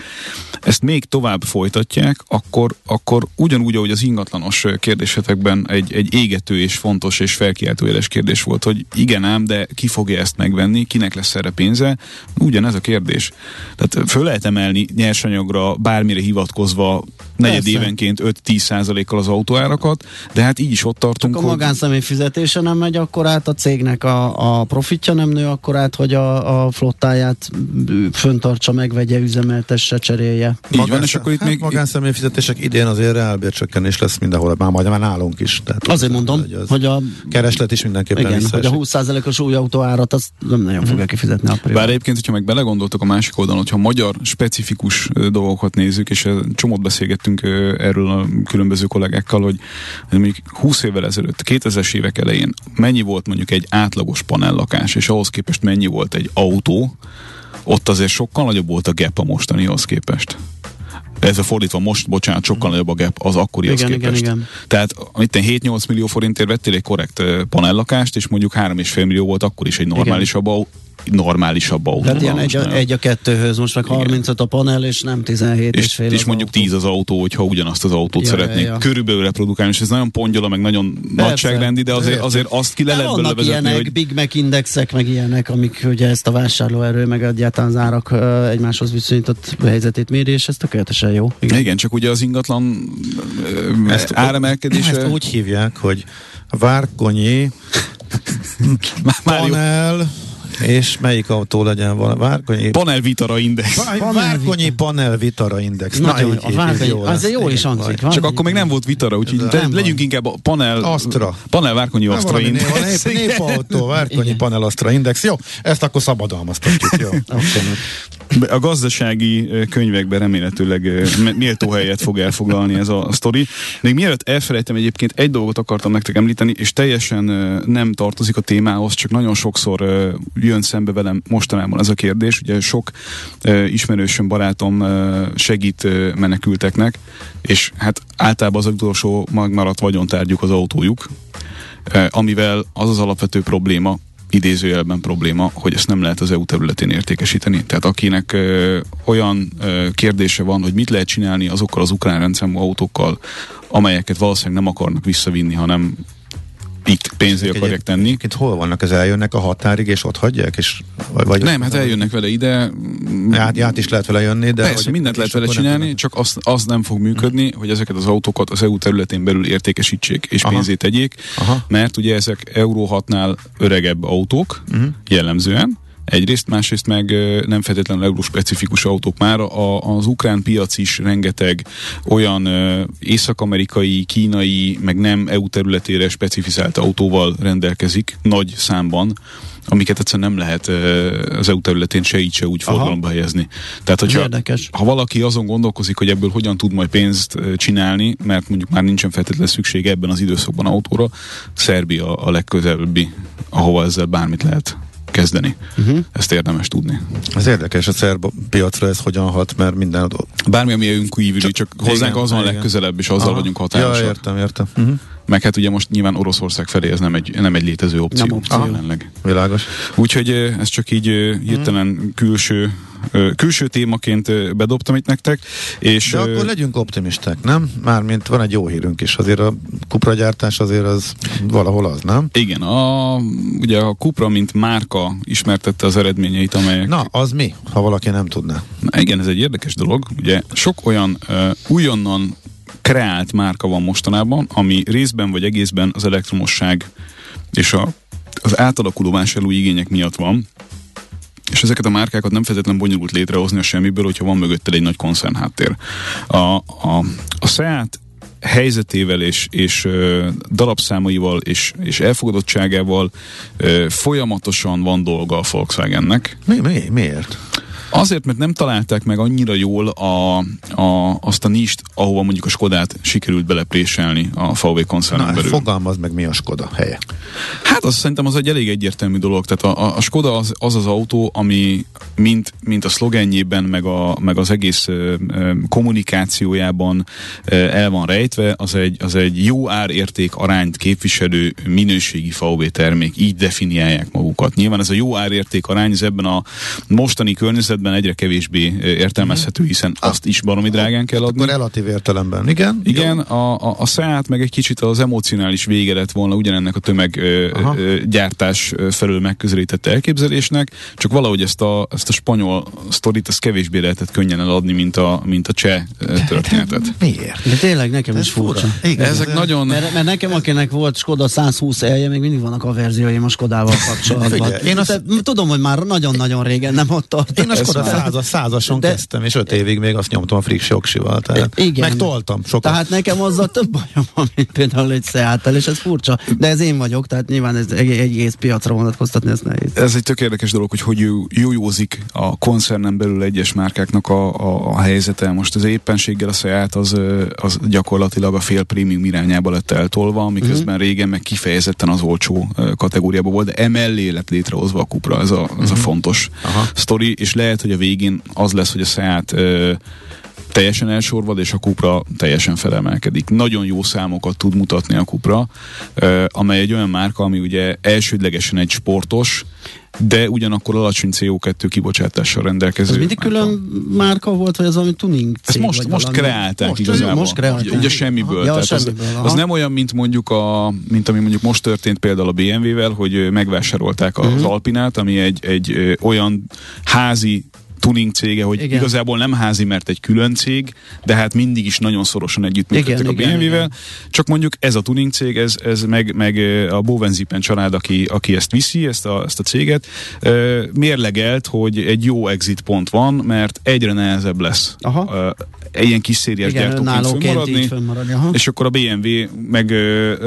ezt még tovább folytatják, akkor, akkor ugyanúgy, ahogy az ingatlanos kérdésetekben egy, egy égető és fontos és felkiáltó éles kérdés volt, hogy igen ám, de ki fogja ezt megvenni, kinek lesz erre pénze, ugyanez a kérdés. Tehát föl lehet emelni nyersanyagra bármire hivatkozva negyed évenként 5-10 százalékkal az autóárakat, de hát így is ott tartunk, Csak a magánszemély fizetése nem megy akkor át, a cégnek a, a profitja nem nő akkor át, hogy a, a flottáját föntartsa, megvegye, üzemeltesse, cserélje. Így van, és akkor itt hát még... magánszemély fizetések idén azért reálbércsökkenés lesz mindenhol, már majd már nálunk is. Tehát Azért mondom, hogy az hogy a, kereslet is mindenképpen igen, hogy a visszaesik. 20%-os új autó árat azt nem nagyon fogja kifizetni a. Bár egyébként, hogyha meg belegondoltok a másik oldalon, hogyha magyar specifikus dolgokat nézzük, és csomót beszélgettünk ö, erről a különböző kollégákkal, hogy mondjuk 20 évvel ezelőtt, 2000-es évek elején mennyi volt mondjuk egy átlagos panellakás, és ahhoz képest mennyi volt egy autó, ott azért sokkal nagyobb volt a gap a mostanihoz képest. Ez a fordítva, most, bocsánat, sokkal nagyobb a gap az akkorihoz Igen, igen, képest. igen. Tehát amit te 7-8 millió forintért vettél egy korrekt panellakást, és mondjuk 3,5 millió volt akkor is egy normálisabb, normálisabb autó. Tehát ilyen egy, a, egy a kettőhöz, most meg Igen. 35 a panel, és nem 17 és, és, fél és mondjuk autó. 10 az autó, hogyha ugyanazt az autót Ja, szeretnék ja, ja. körülbelül reprodukálni, és ez nagyon pongyola, meg nagyon nagyságrendi, de azért, azért azt ki le lehet belőle vannak vezetni, ilyenek, hogy Big Mac indexek, meg ilyenek, amik ugye ezt a vásárlóerő, meg egyáltalán az árak egymáshoz viszonyított helyzetét méri, és ez tökéletesen jó. Igen. igen, csak ugye az ingatlan Ezt- áremelkedése Ezt úgy hívják, hogy várkonyi már jó. panel, és melyik autó legyen vala? Várkonyi Panel Vitara Index. Panel Várkonyi panel vitara index. Nagyon, így a várkonyi- jó az jó is hangzik. Csak akkor még nem volt Vitara, úgyhogy de nem legyünk van. inkább a panel... Astra. Panel Várkonyi Hát Astra valami Index. nép, népautó, Várkonyi Igen. panel Astra index. Jó, ezt akkor szabadalmaztatjuk. Jó. A gazdasági könyvekben remélhetőleg méltó helyet fog elfoglalni ez a sztori. Még mielőtt elfelejtem egyébként, egy dolgot akartam nektek említeni, és teljesen nem tartozik a témához, csak nagyon sokszor jön szembe velem mostanában ez a kérdés. Ugye sok ismerősöm, barátom segít menekülteknek, és hát általában az utolsó megmaradt vagyontárgyuk az autójuk, amivel az az alapvető probléma, idézőjelben probléma, hogy ezt nem lehet az EU területén értékesíteni. Tehát akinek ö, olyan ö, kérdése van, hogy mit lehet csinálni azokkal az ukrán rendszámú autókkal, amelyeket valószínűleg nem akarnak visszavinni, hanem itt pénzé akarják tenni. Egyébként hol vannak? Ez eljönnek a határig, és ott hagyják? És, vagy, vagy Nem, hát eljönnek vele ide. Át, át is lehet vele jönni, de... Persze, hogy- mindent lehet vele nem csinálni, tudnak- csak az, az nem fog működni, hogy ezeket az autókat az EU területén belül értékesítsék és Aha. pénzét tegyék, Aha. mert ugye ezek Euró 6-nál öregebb autók Mhm. jellemzően, Egyrészt, másrészt meg nem feltétlenül euró-specifikus autók már. A, az ukrán piac is rengeteg olyan észak-amerikai, kínai, meg nem EU területére specifizált autóval rendelkezik nagy számban, amiket egyszerűen nem lehet az EU területén se így, se úgy Aha. forgalomba helyezni. Tehát, hogyha, érdekes. ha valaki azon gondolkozik, hogy ebből hogyan tud majd pénzt csinálni, mert mondjuk már nincsen feltétlenül szüksége ebben az időszakban autóra, Szerbia a legközelebbi, ahova ezzel bármit lehet kezdeni. Uh-huh. Ezt érdemes tudni. Ez érdekes, a szerb piacra ez hogyan hat, mert minden... Bármi, ami kívüli, csak, csak hozzánk igen, azon igen. legközelebb, és azzal Aha. vagyunk határosak. Ja, értem, értem. Uh-huh. Meg hát ugye most nyilván Oroszország felé ez nem egy, nem egy létező opció, nem opció. jelenleg. Világos. Úgyhogy ez csak így hirtelen külső külső témaként bedobtam itt nektek. És De akkor legyünk optimisták, nem? Mármint van egy jó hírünk is, azért a kupragyártás azért az valahol az, nem? Igen, a, ugye a Kupra, mint márka ismertette az eredményeit, amelyek... Na, az mi, ha valaki nem tudná? Na, igen, ez egy érdekes dolog. Ugye sok olyan uh, újonnan kreált márka van mostanában, ami részben vagy egészben az elektromosság és a, az átalakuló vásárlói igények miatt van. És ezeket a márkákat nem feltétlenül bonyolult létrehozni a semmiből, hogyha van mögötted egy nagy koncern háttér. A, a, a Seat helyzetével és, és ö, darabszámaival és, és elfogadottságával ö, folyamatosan van dolga a Volkswagennek. Mi, mi, miért? Azért, mert nem találták meg annyira jól a, a, azt a nist, ahova mondjuk a Skodát sikerült belepréselni a VW koncernen Na, belül. fogalmaz meg, mi a Skoda helye. Hát az szerintem az egy elég egyértelmű dolog. Tehát a, a, a Skoda az, az az autó, ami mint, mint a szlogenjében, meg, a, meg az egész ö, ö, kommunikációjában ö, el van rejtve, az egy, az egy jó árérték arányt képviselő minőségi VW termék. Így definiálják magukat. Nyilván ez a jó árérték arány, ez ebben a mostani környezetben esetben egyre kevésbé értelmezhető, hiszen ah, azt is baromi drágán kell adni. Akkor relatív értelemben, igen. Igen, a, a, a szát meg egy kicsit az emocionális vége lett volna ugyanennek a tömeggyártás felől megközelített elképzelésnek, csak valahogy ezt a, ezt a spanyol sztorit, ezt kevésbé lehetett könnyen eladni, mint a, mint a cseh történetet. De, de miért? De tényleg nekem is furcsa. Igen, Ezek ez nagyon... Mert, mert nekem, akinek volt Skoda 120 elje, még mindig vannak a verzióim a Skodával kapcsolatban. Én azt... Tudom, hogy már nagyon-nagyon régen nem ott tartom. Én a Skoda százas, százason de, kezdtem, és öt évig még azt nyomtam a friss joksival. Tehát igen. Megtoltam sokat. Tehát nekem azzal több bajom van, mint például egy Seattel, és ez furcsa. De ez én vagyok, tehát nyilván ez egy, egész piacra vonatkoztatni, ez nehéz. Ez egy tök érdekes dolog, hogy hogy jójózik a koncernen belül egyes márkáknak a, a, a helyzete. Most az éppenséggel a Seat az, az gyakorlatilag a fél prémium irányába lett eltolva, miközben uh-huh. régen meg kifejezetten az olcsó kategóriában volt, de emellé lett létrehozva a kupra, ez a, ez uh-huh. a mhm. fontos Aha. sztori, és lehet, hogy a végén az lesz, hogy a Seat ö, teljesen elsorvad, és a Cupra teljesen felemelkedik. Nagyon jó számokat tud mutatni a Cupra, amely egy olyan márka, ami ugye elsődlegesen egy sportos, de ugyanakkor alacsony CO2 kibocsátással rendelkező. Ez mindig márka. külön márka volt, vagy az ami tuning cég? Ezt most, most kreálták most, igazából. Most kreálták. Ugye semmiből. Ja, Tehát semmiből az, az, nem olyan, mint mondjuk a, mint ami mondjuk most történt például a BMW-vel, hogy megvásárolták az uh-huh. Alpinát, ami egy, egy olyan házi tuning cége, hogy igen. igazából nem házi, mert egy külön cég, de hát mindig is nagyon szorosan együttműködtek a BMW-vel. Csak mondjuk ez a tuning cég, ez, ez meg, meg a Bovenzipen család, aki, aki ezt viszi, ezt a, ezt a céget, mérlegelt, hogy egy jó exit pont van, mert egyre nehezebb lesz Aha. ilyen kis szériás gyártóként fönnmaradni, fönnmaradni és akkor a BMW meg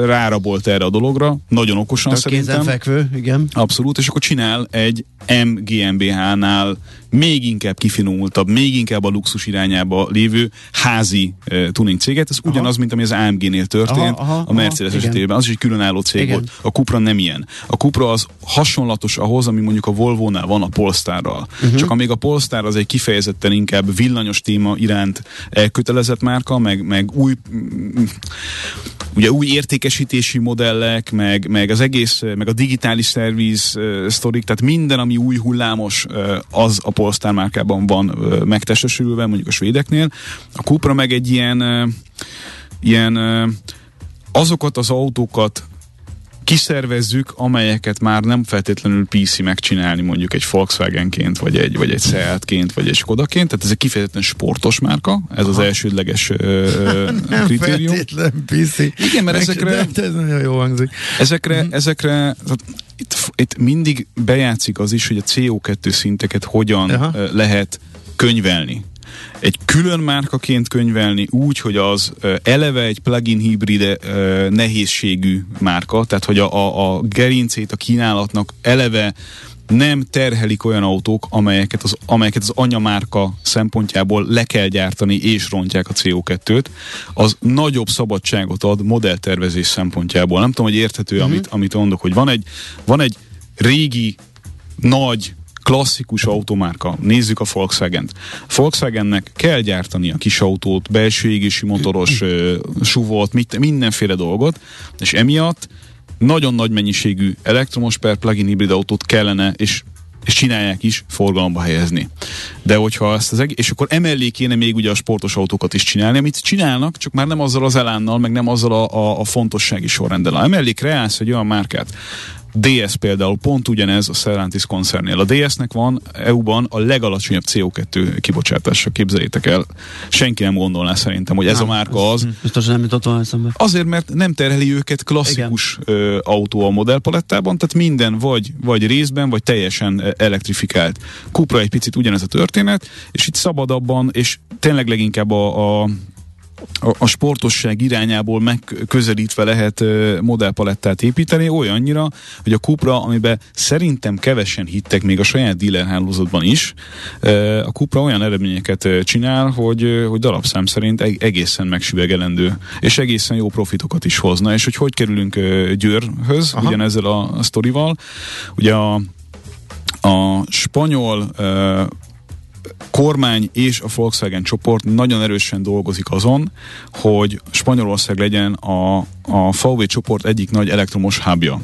rárabolt erre a dologra, nagyon okosan a szerintem. Fekvő, igen. Abszolút, és akkor csinál egy MGMBH-nál még inkább kifinomultabb, még inkább a luxus irányába lévő házi uh, tuning céget. Ez aha. ugyanaz, mint ami az AMG-nél történt, aha, aha, a Mercedes aha, esetében. Az is egy különálló cég igen. volt. A Cupra nem ilyen. A Cupra az hasonlatos ahhoz, ami mondjuk a Volvo-nál van a Polestarral. Uh-huh. Csak amíg a Polestar az egy kifejezetten inkább villanyos téma iránt elkötelezett márka, meg, meg új ugye új értékesítési modellek, meg, meg az egész, meg a digitális szerviz uh, sztorik, tehát minden, ami új hullámos, uh, az a Polestar márkában van megtestesülve, mondjuk a svédeknél. A Cupra meg egy ilyen, ilyen azokat az autókat kiszervezzük, amelyeket már nem feltétlenül PC megcsinálni mondjuk egy Volkswagenként, vagy egy, vagy egy Seatként, vagy egy Skodaként, tehát ez egy kifejezetten sportos márka, ez Aha. az elsődleges ö, nem kritérium. feltétlen PC. Igen, mert ezekre... De ez nagyon jó hangzik. Ezekre, mm. ezekre itt, itt mindig bejátszik az is, hogy a CO2 szinteket hogyan Aha. lehet könyvelni egy külön márkaként könyvelni úgy, hogy az eleve egy plugin hibrid nehézségű márka, tehát hogy a, a, a gerincét a kínálatnak eleve nem terhelik olyan autók, amelyeket az, amelyeket az anyamárka szempontjából le kell gyártani és rontják a CO2-t, az nagyobb szabadságot ad modelltervezés szempontjából. Nem tudom, hogy érthető, uh-huh. amit, amit mondok, hogy van egy, van egy régi nagy klasszikus automárka, nézzük a Volkswagen-t. Volkswagennek kell gyártani a kis autót, belső égési motoros uh, suvot, mit, mindenféle dolgot, és emiatt nagyon nagy mennyiségű elektromos per plug-in hibrid autót kellene, és és csinálják is forgalomba helyezni. De hogyha ezt az egész, és akkor emellé kéne még ugye a sportos autókat is csinálni, amit csinálnak, csak már nem azzal az elánnal, meg nem azzal a, a, a fontossági sorrenddel. Emellé kreálsz egy olyan márkát, DS például pont ugyanez a Stellantis koncernnél. A DS-nek van EU-ban a legalacsonyabb CO2 kibocsátása, képzeljétek el. Senki nem gondolná szerintem, hogy ez nem, a márka az. Biztos nem jutott volna eszembe. Azért, mert nem terheli őket klasszikus ö, autó a modellpalettában, tehát minden vagy, vagy részben, vagy teljesen elektrifikált. Cupra egy picit ugyanez a történet, és itt szabadabban, és tényleg leginkább a, a a, sportosság irányából megközelítve lehet modellpalettát építeni, olyannyira, hogy a Cupra, amiben szerintem kevesen hittek még a saját dealer hálózatban is, a Cupra olyan eredményeket csinál, hogy, hogy darabszám szerint egészen megsüvegelendő, és egészen jó profitokat is hozna. És hogy hogy kerülünk Győrhöz, Aha. ugyanezzel a, a sztorival, ugye a, a spanyol kormány és a Volkswagen csoport nagyon erősen dolgozik azon, hogy Spanyolország legyen a, a VW csoport egyik nagy elektromos hubja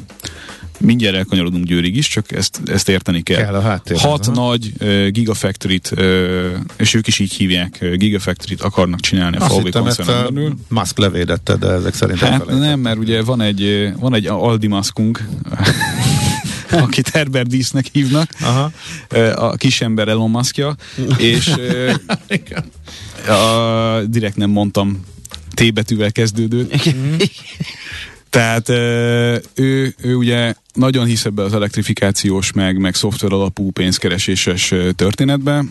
mindjárt elkanyarodunk Győrig is, csak ezt, ezt érteni kell. kell a Hat ha? nagy uh, Gigafactory-t, uh, és ők is így hívják, uh, Gigafactory-t akarnak csinálni a VW koncernen belül. Musk levédette, de ezek szerint Hát nem, mert ugye van egy, van egy Aldi Muskunk, akit Herbert Dísznek hívnak, Aha. a kisember Elon Muskja, és a, direkt nem mondtam T betűvel kezdődőt. Tehát ő, ő ugye nagyon hisz ebbe az elektrifikációs, meg, meg szoftver alapú pénzkereséses történetbe,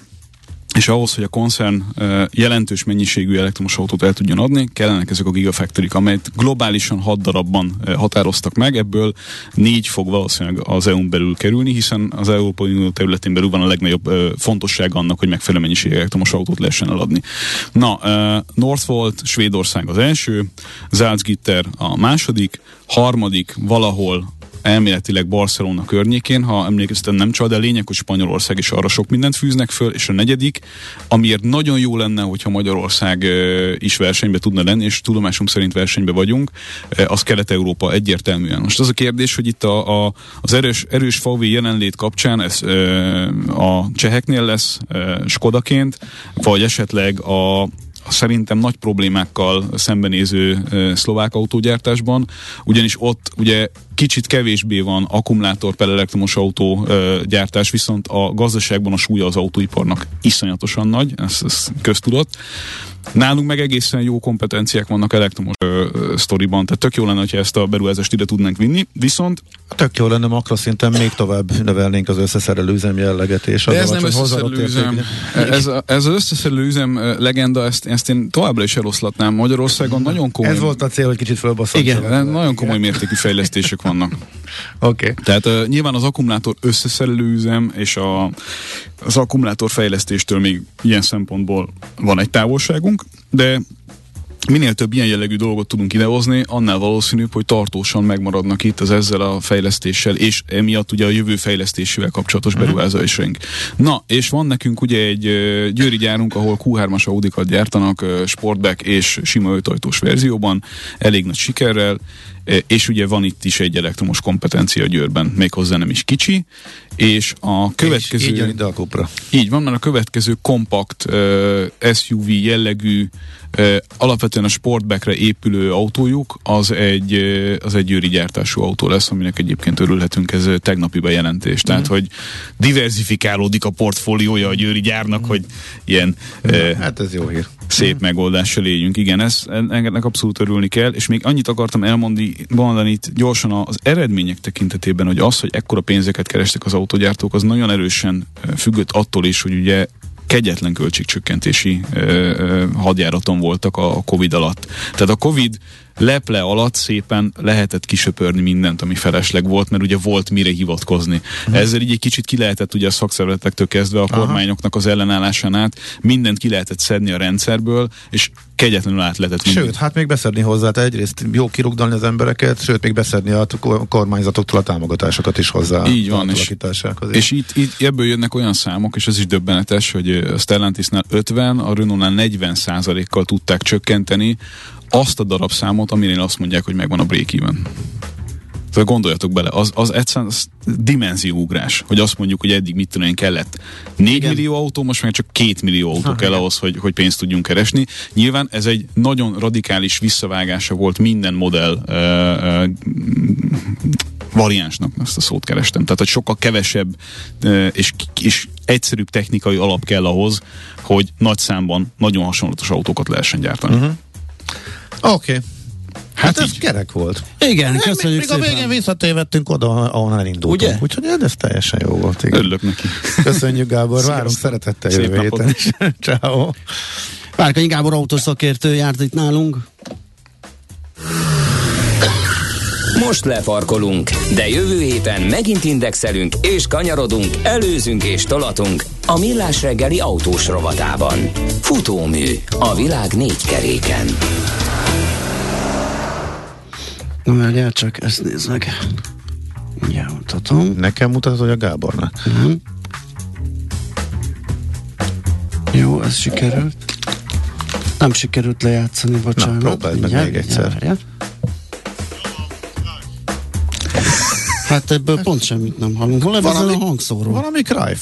és ahhoz, hogy a koncern jelentős mennyiségű elektromos autót el tudjon adni, kellenek ezek a gigafactory amelyet globálisan hat darabban határoztak meg, ebből négy fog valószínűleg az EU-n belül kerülni, hiszen az Európai Unió területén belül van a legnagyobb fontosság annak, hogy megfelelő mennyiségű elektromos autót lehessen eladni. Na, Northvolt, Svédország az első, Salzgitter a második, harmadik valahol elméletileg Barcelona környékén, ha emlékeztem nem csak, de lényeg, hogy Spanyolország is arra sok mindent fűznek föl, és a negyedik, amiért nagyon jó lenne, hogyha Magyarország is versenybe tudna lenni, és tudomásunk szerint versenybe vagyunk, az Kelet-Európa egyértelműen. Most az a kérdés, hogy itt a, a, az erős, erős FAV jelenlét kapcsán ez a cseheknél lesz Skodaként, vagy esetleg a szerintem nagy problémákkal szembenéző szlovák autógyártásban, ugyanis ott ugye kicsit kevésbé van akkumulátor per elektromos autó gyártás, viszont a gazdaságban a súlya az autóiparnak iszonyatosan nagy, ez, ez köztudott. Nálunk meg egészen jó kompetenciák vannak elektromos ö, ö, sztoriban, tehát tök jó lenne, hogyha ezt a beruházást ide tudnánk vinni, viszont... Tök jó lenne makroszinten még tovább növelnénk az összeszerelő üzem jelleget, és az ez nem összeszerelő üzem. Ez, a, ez az összeszerelő üzem legenda, ezt, ezt én továbbra is eloszlatnám. Magyarországon nagyon komoly... Ez volt a cél, hogy kicsit fölbasszunk. Igen, nagyon komoly mértékű fejlesztések vannak. Oké. Okay. Tehát uh, nyilván az akkumulátor összeszerelő üzem és a, az akkumulátor fejlesztéstől még ilyen szempontból van egy távolságunk, de minél több ilyen jellegű dolgot tudunk idehozni, annál valószínűbb, hogy tartósan megmaradnak itt az ezzel a fejlesztéssel, és emiatt ugye a jövő fejlesztésével kapcsolatos mhm. beruházásaink. Na, és van nekünk ugye egy győri gyárunk, ahol Q3-as Audikat gyártanak, Sportback és sima ötajtós verzióban, elég nagy sikerrel, és ugye van itt is egy elektromos kompetencia Győrben, méghozzá nem is kicsi, és a következő... És így ide a. Így van, mert a következő kompakt SUV jellegű, alapvetően a sportbackre épülő autójuk, az egy, az egy győri gyártású autó lesz, aminek egyébként örülhetünk, ez tegnapi bejelentés. Tehát, mm. hogy diversifikálódik a portfóliója a győri gyárnak, mm. hogy ilyen... Uh, hát ez jó hír. Szép mm. megoldással éljünk. Igen, ez, ennek abszolút örülni kell, és még annyit akartam elmondani, mondani itt gyorsan az eredmények tekintetében, hogy az, hogy ekkora pénzeket kerestek az autógyártók, az nagyon erősen függött attól is, hogy ugye kegyetlen költségcsökkentési ö, ö, hadjáraton voltak a, a Covid alatt. Tehát a Covid leple alatt szépen lehetett kisöpörni mindent, ami felesleg volt, mert ugye volt mire hivatkozni. Uh-huh. Ezzel így egy kicsit ki lehetett ugye a szakszervezetektől kezdve a kormányoknak az ellenállásán át, mindent ki lehetett szedni a rendszerből, és kegyetlenül át lehetett vinni. Sőt, hát még beszedni hozzá, tehát egyrészt jó kirugdalni az embereket, sőt, még beszedni a kormányzatoktól a támogatásokat is hozzá. Így van, és, és itt, itt ebből jönnek olyan számok, és ez is döbbenetes, hogy a Stellantisnál 50, a Renault-nál 40 kal tudták csökkenteni azt a darabszámot, amire azt mondják, hogy megvan a break-even. Tehát gondoljatok bele, az, az egyszerűen az dimenzióugrás, hogy azt mondjuk, hogy eddig mit tudom kellett 4 Igen. millió autó, most meg csak 2 millió autó ha, kell igen. ahhoz, hogy, hogy pénzt tudjunk keresni. Nyilván ez egy nagyon radikális visszavágása volt minden modell uh, uh, variánsnak, ezt a szót kerestem. Tehát, hogy sokkal kevesebb uh, és, és egyszerűbb technikai alap kell ahhoz, hogy nagy számban nagyon hasonlatos autókat lehessen gyártani. Uh-huh. Oké. Okay. Hát, hát ez kerek volt. Igen, Nem, köszönjük még, még a végén visszatévettünk oda, ahonnan elindultunk. Ugye? Úgyhogy ez teljesen jó volt. Igen. Örülök neki. Köszönjük Gábor, várunk szeretettel jövő héten is. Ciao. Várkanyi Gábor autószakértő járt itt nálunk. Most lefarkolunk, de jövő héten megint indexelünk és kanyarodunk, előzünk és tolatunk a Millás reggeli autós rovatában. Futómű a világ négy keréken. Na várjál csak, ezt nézd meg. Ja, mutatom. Nekem mutatod, hogy a Gábornak? Nem. Jó, ez sikerült. Nem sikerült lejátszani, bocsánat. Na, próbáld meg még egyszer. Ja, Hát ebből pont semmit nem hallunk. Hol valami, a hangszóró? Valami Cruyff.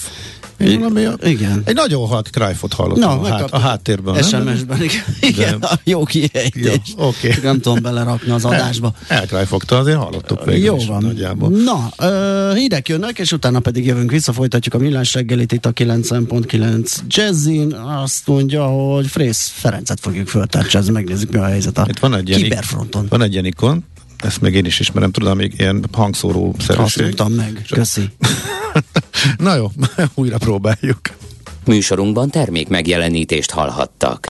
Valami, igen. Egy nagyon halk Cruyffot hallottam Na, a, hát, a háttérben. SMS-ben, igen. De... Jó kiejtés. Jó, okay. Nem tudom belerakni az adásba. El, elcryfogta, azért hallottuk végül Jó van. Nagyjából. Na, uh, hírek jönnek, és utána pedig jövünk vissza, folytatjuk a millás reggelit itt a 9.9 Jazzin. Azt mondja, hogy Frész Ferencet fogjuk föltárcsázni, megnézzük mi a helyzet a itt van egy kiberfronton. Van egy ilyen ikon, ezt még én is ismerem, tudom, még ilyen hangszóró szerűség. Azt meg, köszi. Na jó, újra próbáljuk. Műsorunkban termék megjelenítést hallhattak.